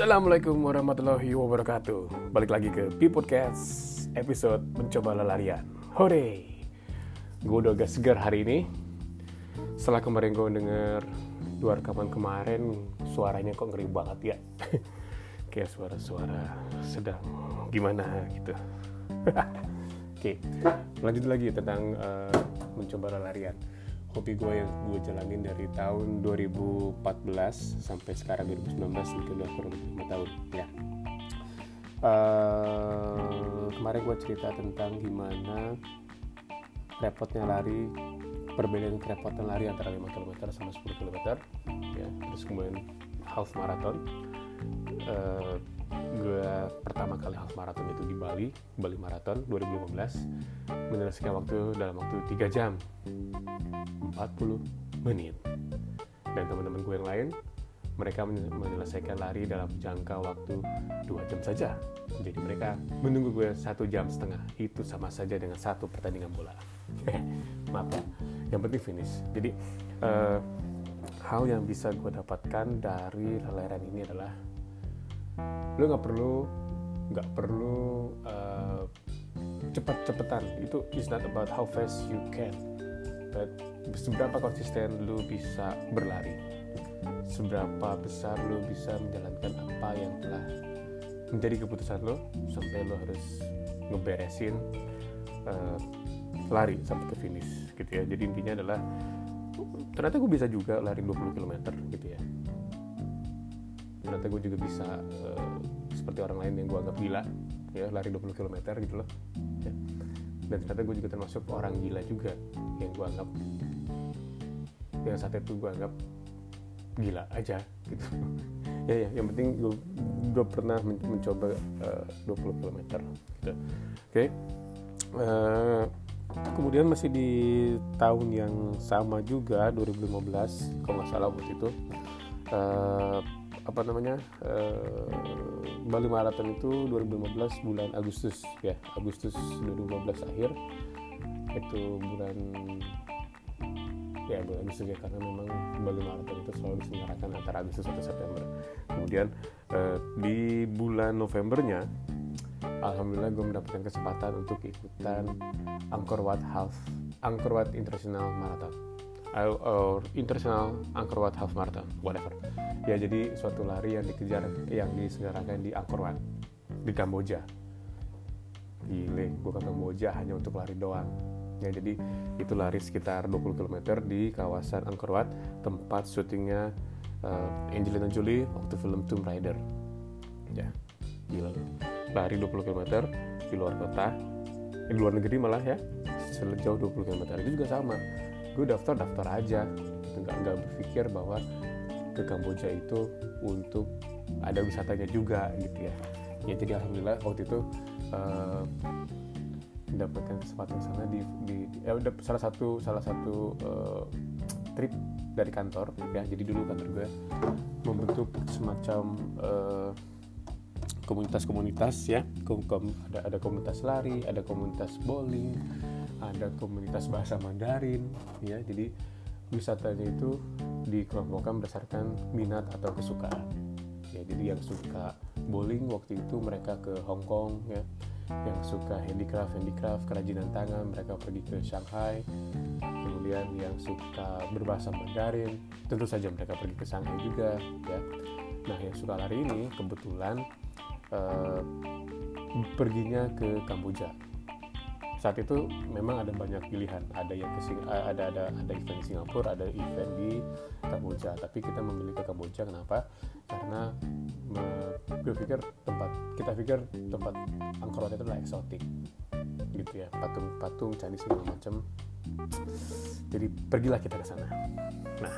Assalamualaikum warahmatullahi wabarakatuh. Balik lagi ke P Podcast Episode Mencoba Lelarian. Hore. Gue udah agak segar hari ini. Setelah kemarin gue denger Dua rekaman kemarin Suaranya kok ngeri banget ya? Kayak suara-suara sedang Gimana gitu. Oke, lanjut lagi tentang uh, Mencoba lelarian hobi gue yang gue jalanin dari tahun 2014 sampai sekarang 2019 mungkin udah kurang lebih 5 tahun ya. Uh, kemarin gue cerita tentang gimana repotnya lari perbedaan kerepotan lari antara 5 km sama 10 km ya. Terus kemudian half marathon. Uh, gue pertama kali half marathon itu di Bali Bali Marathon 2015 menyelesaikan waktu dalam waktu 3 jam 40 menit. Dan teman-teman gue yang lain mereka menyelesaikan lari dalam jangka waktu 2 jam saja. Jadi mereka menunggu gue satu jam setengah itu sama saja dengan satu pertandingan bola. Maaf ya yang penting finish. Jadi uh, hal yang bisa gue dapatkan dari lelaran ini adalah lo nggak perlu nggak perlu uh, cepat-cepatan. Itu is not about how fast you can seberapa konsisten lu bisa berlari? Seberapa besar lu bisa menjalankan apa yang telah menjadi keputusan lo sampai lo harus ngeberesin uh, lari sampai ke finish gitu ya? Jadi intinya adalah ternyata gue bisa juga lari 20 km gitu ya. Ternyata gue juga bisa uh, seperti orang lain yang gue anggap gila ya lari 20 km gitu loh ya. Dan ternyata gue juga termasuk orang gila juga yang gue anggap yang saat itu gue anggap gila aja gitu ya ya yang penting gue gue pernah men mencoba uh, 20 km gitu oke okay. uh, kemudian masih di tahun yang sama juga 2015 kalau nggak salah waktu itu uh, apa namanya uh, Bali Marathon itu 2015 bulan Agustus ya Agustus 2015 akhir. Itu bulan ya bulan Agustus ya karena memang Bali Marathon itu selalu diselenggarakan antara Agustus atau September. Kemudian uh, di bulan Novembernya Alhamdulillah gue mendapatkan kesempatan untuk ikutan Angkor Wat Half Angkor Wat International Marathon or International Angkor Wat Half Marathon whatever. Ya jadi suatu lari yang dikejar yang diselenggarakan di Angkor Wat di Kamboja. Gile gue ke Kamboja hanya untuk lari doang. Ya jadi itu lari sekitar 20 km di kawasan Angkor Wat tempat syutingnya uh, Angelina Jolie waktu film Tomb Raider. Ya gila lari 20 km di luar kota di luar negeri malah ya sejauh 20 km itu juga sama gue daftar daftar aja. Nggak nggak berpikir bahwa ke Kamboja itu untuk ada wisatanya juga gitu ya. Ya jadi alhamdulillah waktu itu uh, mendapatkan kesempatan sana di, di, di eh, salah satu salah satu uh, trip dari kantor ya. Jadi dulu kantor gue membentuk semacam uh, komunitas-komunitas ya. Kom, kom, ada ada komunitas lari ada komunitas bowling ada komunitas bahasa Mandarin ya. Jadi wisatanya itu dikelompokkan berdasarkan minat atau kesukaan. Ya jadi yang suka bowling waktu itu mereka ke Hong Kong ya. Yang suka handicraft handicraft kerajinan tangan mereka pergi ke Shanghai. Kemudian yang suka berbahasa Mandarin tentu saja mereka pergi ke Shanghai juga ya. Nah yang suka lari ini kebetulan uh, perginya ke Kamboja saat itu memang ada banyak pilihan. Ada yang ke ada ada ada event di Singapura ada event di Kamboja. Tapi kita memilih ke Kamboja kenapa? Karena gue pikir tempat kita pikir tempat Angkor itu adalah eksotik gitu ya. Patung-patung candi segala macam. Jadi pergilah kita ke sana. Nah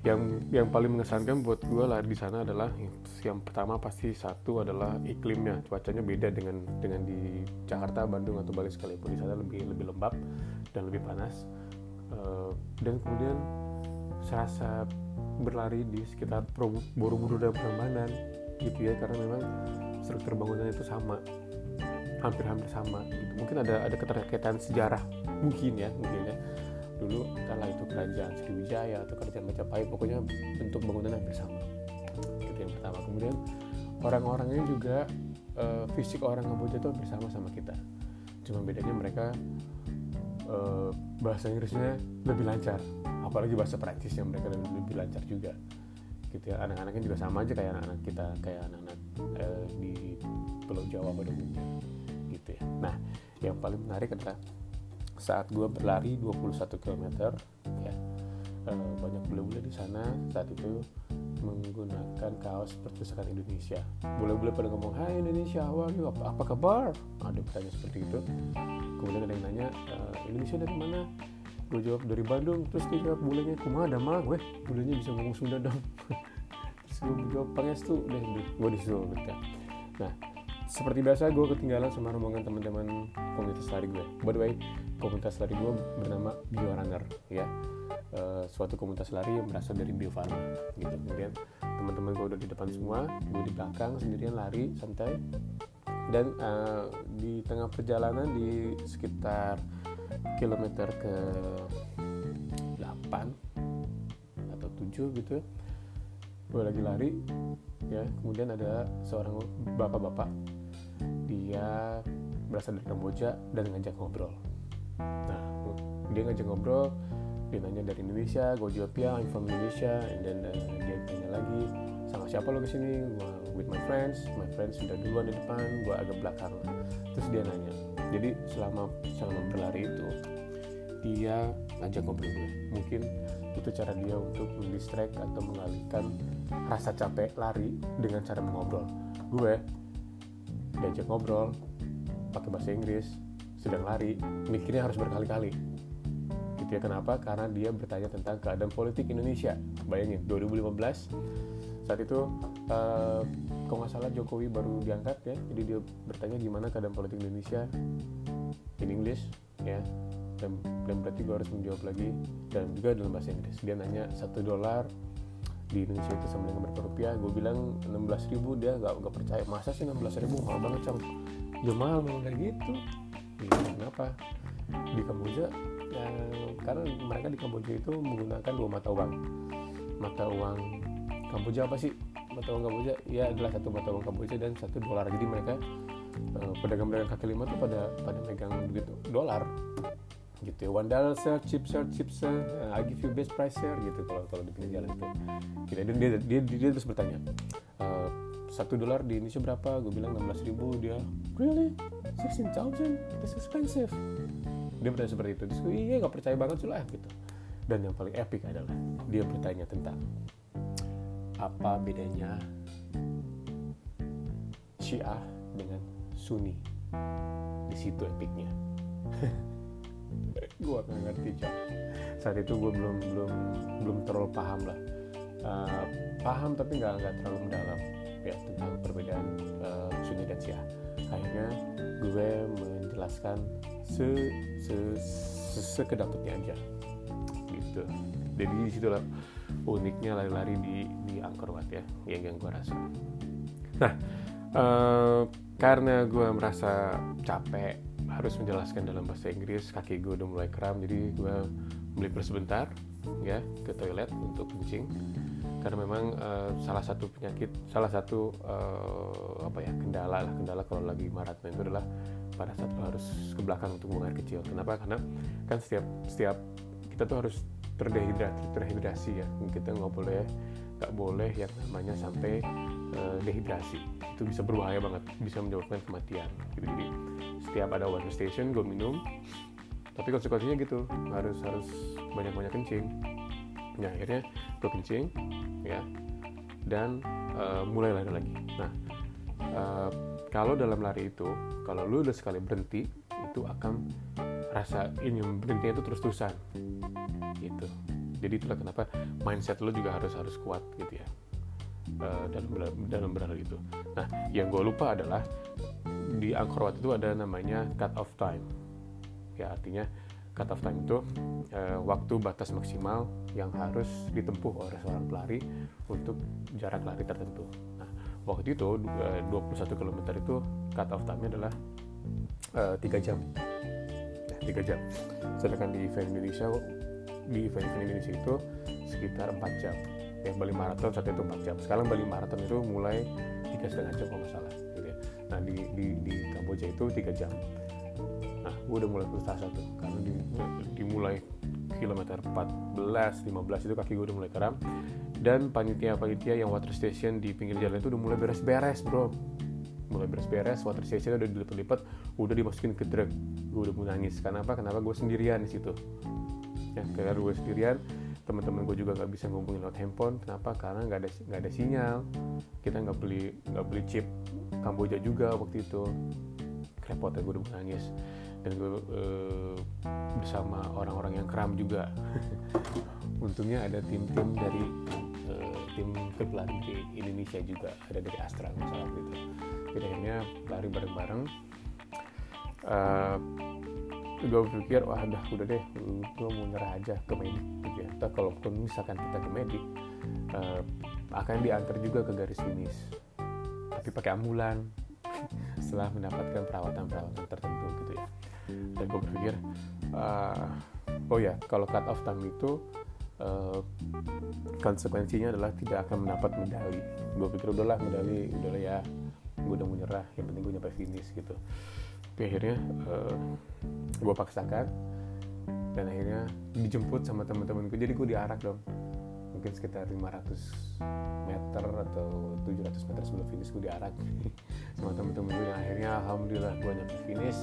yang yang paling mengesankan buat gue lari di sana adalah yang pertama pasti satu adalah iklimnya. Cuacanya beda dengan dengan di Jakarta Bandung atau Bali sekalipun. Di sana lebih lebih lembab dan lebih panas. Uh, dan kemudian serasa berlari di sekitar Borobudur dan Prambanan gitu ya karena memang struktur bangunannya itu sama. Hampir-hampir sama gitu. Mungkin ada ada keterkaitan sejarah mungkin ya mungkin ya dulu entahlah itu kerajaan Sriwijaya atau kerajaan Majapahit pokoknya bentuk bangunan hampir sama. Itu yang pertama. Kemudian orang-orangnya juga uh, fisik orang Kamboja itu bersama sama kita. Cuma bedanya mereka uh, bahasa Inggrisnya lebih lancar. Apalagi bahasa Prancisnya mereka lebih, lebih lancar juga. Gitu ya. Anak-anaknya juga sama aja kayak anak-anak kita kayak anak-anak uh, di Pulau Jawa pada umumnya. Gitu ya. Nah yang paling menarik adalah saat gue berlari 21 km ya. Uh, banyak bule-bule di sana saat itu menggunakan kaos perpustakaan Indonesia. Bule-bule pada ngomong Hai Indonesia how are you? Apa, apa kabar? Ada bertanya seperti itu. Kemudian ada yang nanya e, Indonesia dari mana? Gue jawab dari Bandung. Terus dia jawab bulenya kumah ada mah gue. Bulenya bisa ngomong Sunda dong. Terus gue jawab pangestu. Deh gue disuruh gitu. Nah seperti biasa gue ketinggalan sama rombongan teman-teman komunitas lari gue. By the way komunitas lari gue bernama Biorunner ya. Uh, suatu komunitas lari yang berasal dari Bio Farma gitu. Kemudian teman-teman gue udah di depan semua gue di belakang sendirian lari santai. Dan uh, di tengah perjalanan di sekitar kilometer ke 8 atau 7 gitu gue lagi lari ya. Kemudian ada seorang bapak-bapak dia berasal dari Kamboja dan ngajak ngobrol. Nah dia ngajak ngobrol dia nanya dari Indonesia gue jawab ya I'm from Indonesia and then uh, dia tanya lagi sama siapa lo ke sini gue with my friends. My friends sudah duluan di depan gue agak belakang. Terus dia nanya. Jadi selama selama berlari itu dia ngajak ngobrol. Gue mungkin itu cara dia untuk mendistract atau mengalihkan rasa capek lari dengan cara mengobrol. Gue diajak ngobrol pakai bahasa Inggris sedang lari mikirnya harus berkali-kali. Gitu ya kenapa? Karena dia bertanya tentang keadaan politik Indonesia. Bayangin 2015 saat itu uh, kalau nggak salah Jokowi baru diangkat ya jadi dia bertanya gimana keadaan politik Indonesia in English ya. Dan, dan berarti gue harus menjawab lagi dan juga dalam bahasa Inggris. Dia nanya satu dolar di Indonesia itu sama dengan berapa rupiah. Gue bilang 16 ribu dia gak, gak percaya. Masa sih 16 ribu? Mahal banget cang. Ya mahal memang kayak gitu. Ya, kenapa? Di Kamboja ya, karena mereka di Kamboja itu menggunakan dua mata uang. Mata uang Kamboja apa sih? Mata uang Kamboja? Ya adalah satu mata uang Kamboja dan satu dolar. Jadi mereka eh, pedagang-pedagang kaki lima tuh pada pada megang begitu. Dolar gitu ya. One dollar cheap sir cheap sir uh, I give you best price sir gitu kalau kalau di pinggir jalan itu. Gitu. Dia dia dia, dia, dia terus bertanya uh, satu dolar di Indonesia berapa? Gue bilang 16 ribu. Dia really? 16,000 that's expensive. Dia bertanya seperti itu. Terus iya nggak percaya banget sih lah gitu. Dan yang paling epic adalah dia bertanya tentang apa bedanya Syiah dengan Sunni. Di situ epicnya gue nggak ngerti cok. Saat itu gue belum belum belum terlalu paham lah. Uh, paham tapi nggak nggak terlalu mendalam. Ya tentang perbedaan uh, Sunni dan Syiah. Akhirnya gue menjelaskan se se, se sekedapatnya aja. Gitu. Jadi di situ lah uniknya lari-lari di di Angkor Wat ya yang yang gue rasa. Nah uh, karena gue merasa capek harus menjelaskan dalam bahasa Inggris kaki gue udah mulai kram jadi gue melipir sebentar ya ke toilet untuk kencing. Karena memang uh, salah satu penyakit salah satu uh, apa ya kendala lah kendala kalau lagi maraton itu adalah pada saat lo harus ke belakang untuk buang air kecil. Kenapa? Karena kan setiap setiap kita tuh harus terdehidrasi terhidrasi ya. Kita nggak boleh nggak boleh yang namanya sampai uh, dehidrasi itu bisa berbahaya banget bisa menyebabkan kematian gitu. jadi setiap ada water station gue minum. Tapi konsekuensinya gitu harus harus banyak banyak kencing. Nah akhirnya gue kencing ya. Dan uh, mulai lari lagi. Nah uh, kalau dalam lari itu kalau lu udah sekali berhenti itu akan rasa ini berhenti itu terus terusan gitu. Jadi itulah kenapa mindset lu juga harus harus kuat gitu ya dalam dalam berlari itu nah yang gue lupa adalah di Angkor Wat itu ada namanya cut off time. Ya artinya cut off time itu uh, waktu batas maksimal yang harus ditempuh oleh seorang pelari untuk jarak lari tertentu. Nah waktu itu uh, 21 km itu cut off time-nya adalah uh, eh, 3 jam. Ya, 3 jam. Sedangkan di event Indonesia di event-event Indonesia itu sekitar 4 jam ya Bali Marathon saat itu 4 jam. Sekarang Bali Marathon itu mulai tiga setengah jam kalau nggak salah gitu ya. Nah di di di Kamboja itu tiga jam. Nah gue udah mulai frustasi tuh karena di, dimulai kilometer 14 15 itu kaki gue udah mulai kram dan panitia-panitia yang water station di pinggir jalan itu udah mulai beres-beres bro. Mulai beres-beres water station udah dilipat-lipat udah dimasukin ke truk gue udah mau nangis. Kenapa? Kenapa gue sendirian di situ? Ya karena gue sendirian teman-teman gue juga nggak bisa ngomongin lewat handphone. Kenapa? Karena nggak ada nggak ada sinyal. Kita nggak beli nggak beli chip Kamboja juga waktu itu. Repot gue udah nangis. Dan gue uh, bersama orang-orang yang kram juga. Untungnya ada tim-tim dari uh, tim klub lari di Indonesia juga. Ada dari Astra misalnya gitu jadi akhirnya lari bareng-bareng. Uh, gue berpikir wah udah udah deh gue mau nyerah aja ke medik gitu ya. Tapi misalkan kita ke medik uh, akan diantar juga ke garis finish. Tapi pakai ambulan setelah mendapatkan perawatan-perawatan tertentu gitu ya. Dan gue berpikir uh, oh ya kalau cut off time itu uh, konsekuensinya adalah tidak akan mendapat medali. Gue pikir udahlah medali udahlah ya udah mau nyerah yang penting gue nyampe finish gitu. Tapi akhirnya uh, gue paksakan dan akhirnya dijemput sama teman-teman gue jadi gue diarak dong. Mungkin sekitar 500 meter atau 700 meter sebelum finish gue diarak sama teman-teman gue dan akhirnya alhamdulillah gue nyampe finish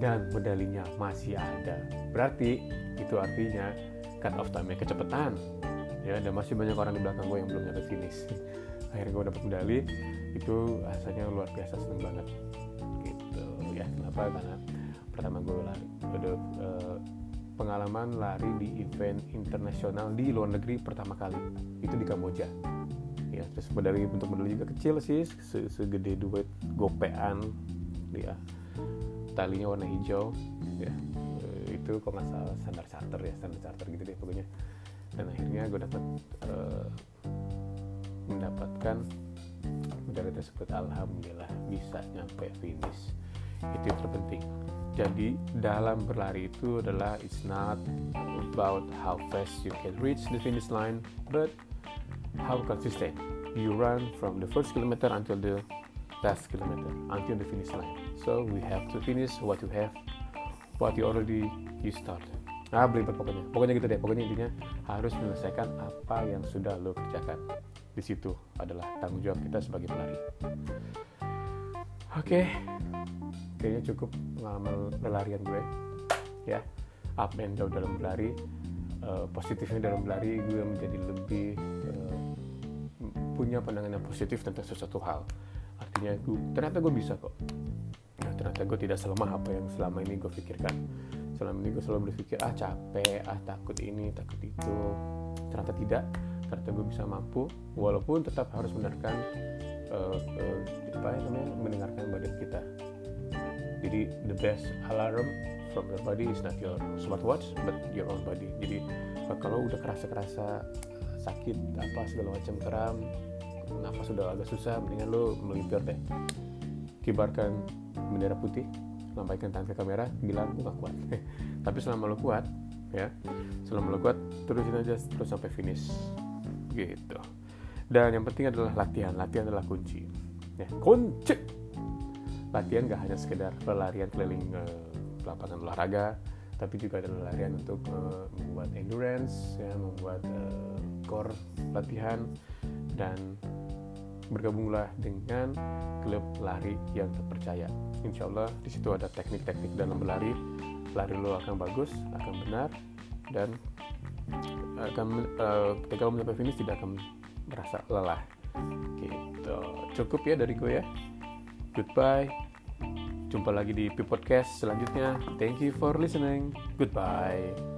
dan medalinya masih ada. Berarti itu artinya cut off time kecepatan. Ya dan masih banyak orang di belakang gue yang belum nyampe finish akhirnya gue dapat medali. Itu rasanya luar biasa seneng banget. Gitu ya. Kenapa? Karena pertama gue lari ada uh, pengalaman lari di event internasional di luar negeri pertama kali. Itu di Kamboja. Ya terus medali bentuk medali juga kecil sih segede duit gopean ya. Talinya warna hijau ya. Eh, itu kok nggak salah standar charter ya standar charter gitu deh pokoknya. Dan akhirnya gue dapat uh, mendapatkan medali tersebut alhamdulillah bisa nyampe finish. Itu yang terpenting. Jadi dalam berlari itu adalah it's not about how fast you can reach the finish line but how consistent you run from the first kilometer until the last kilometer until the finish line. So we have to finish what you have what you already you start ah belibet pokoknya. Pokoknya gitu deh. Pokoknya intinya harus menyelesaikan apa yang sudah lo kerjakan. Di situ adalah tanggung jawab kita sebagai pelari oke. Okay. kayaknya cukup pengalaman pelarian gue ya. Up and down dalam berlari uh, positifnya dalam berlari gue menjadi lebih uh, punya pandangan yang positif tentang sesuatu hal. Artinya gue, ternyata gue bisa kok. nah, ternyata gue tidak selemah apa yang selama ini gue pikirkan. Selama ini gue selalu berpikir ah capek ah takut ini takut itu. Ternyata tidak. Ternyata gue bisa mampu walaupun tetap harus mendengarkan uh, uh, apa ya namanya mendengarkan badan kita. Jadi the best alarm from your body is not your smartwatch but your own body. Jadi kalau udah kerasa-kerasa sakit apa segala macam kram nafas sudah agak susah mendingan lo melipir deh. Kibarkan bendera putih lambaikan tangan ke kamera bilang gue gak kuat. Tapi selama lo kuat ya selama lo kuat terusin aja terus sampai finish. Gitu. Dan yang penting adalah latihan. Latihan adalah kunci ya. Kunci! Latihan gak hanya sekedar pelarian keliling uh, lapangan olahraga tapi juga ada larian untuk uh, membuat endurance ya membuat uh, core latihan. Dan bergabunglah dengan klub lari yang terpercaya. Insya Allah di situ ada teknik-teknik dalam berlari. Lari lo akan bagus, akan benar, dan akan uh, ketika lo mencapai finish tidak akan merasa lelah. Gitu. Cukup ya dari gue ya. Goodbye. Jumpa lagi di P Podcast selanjutnya. Thank you for listening. Goodbye.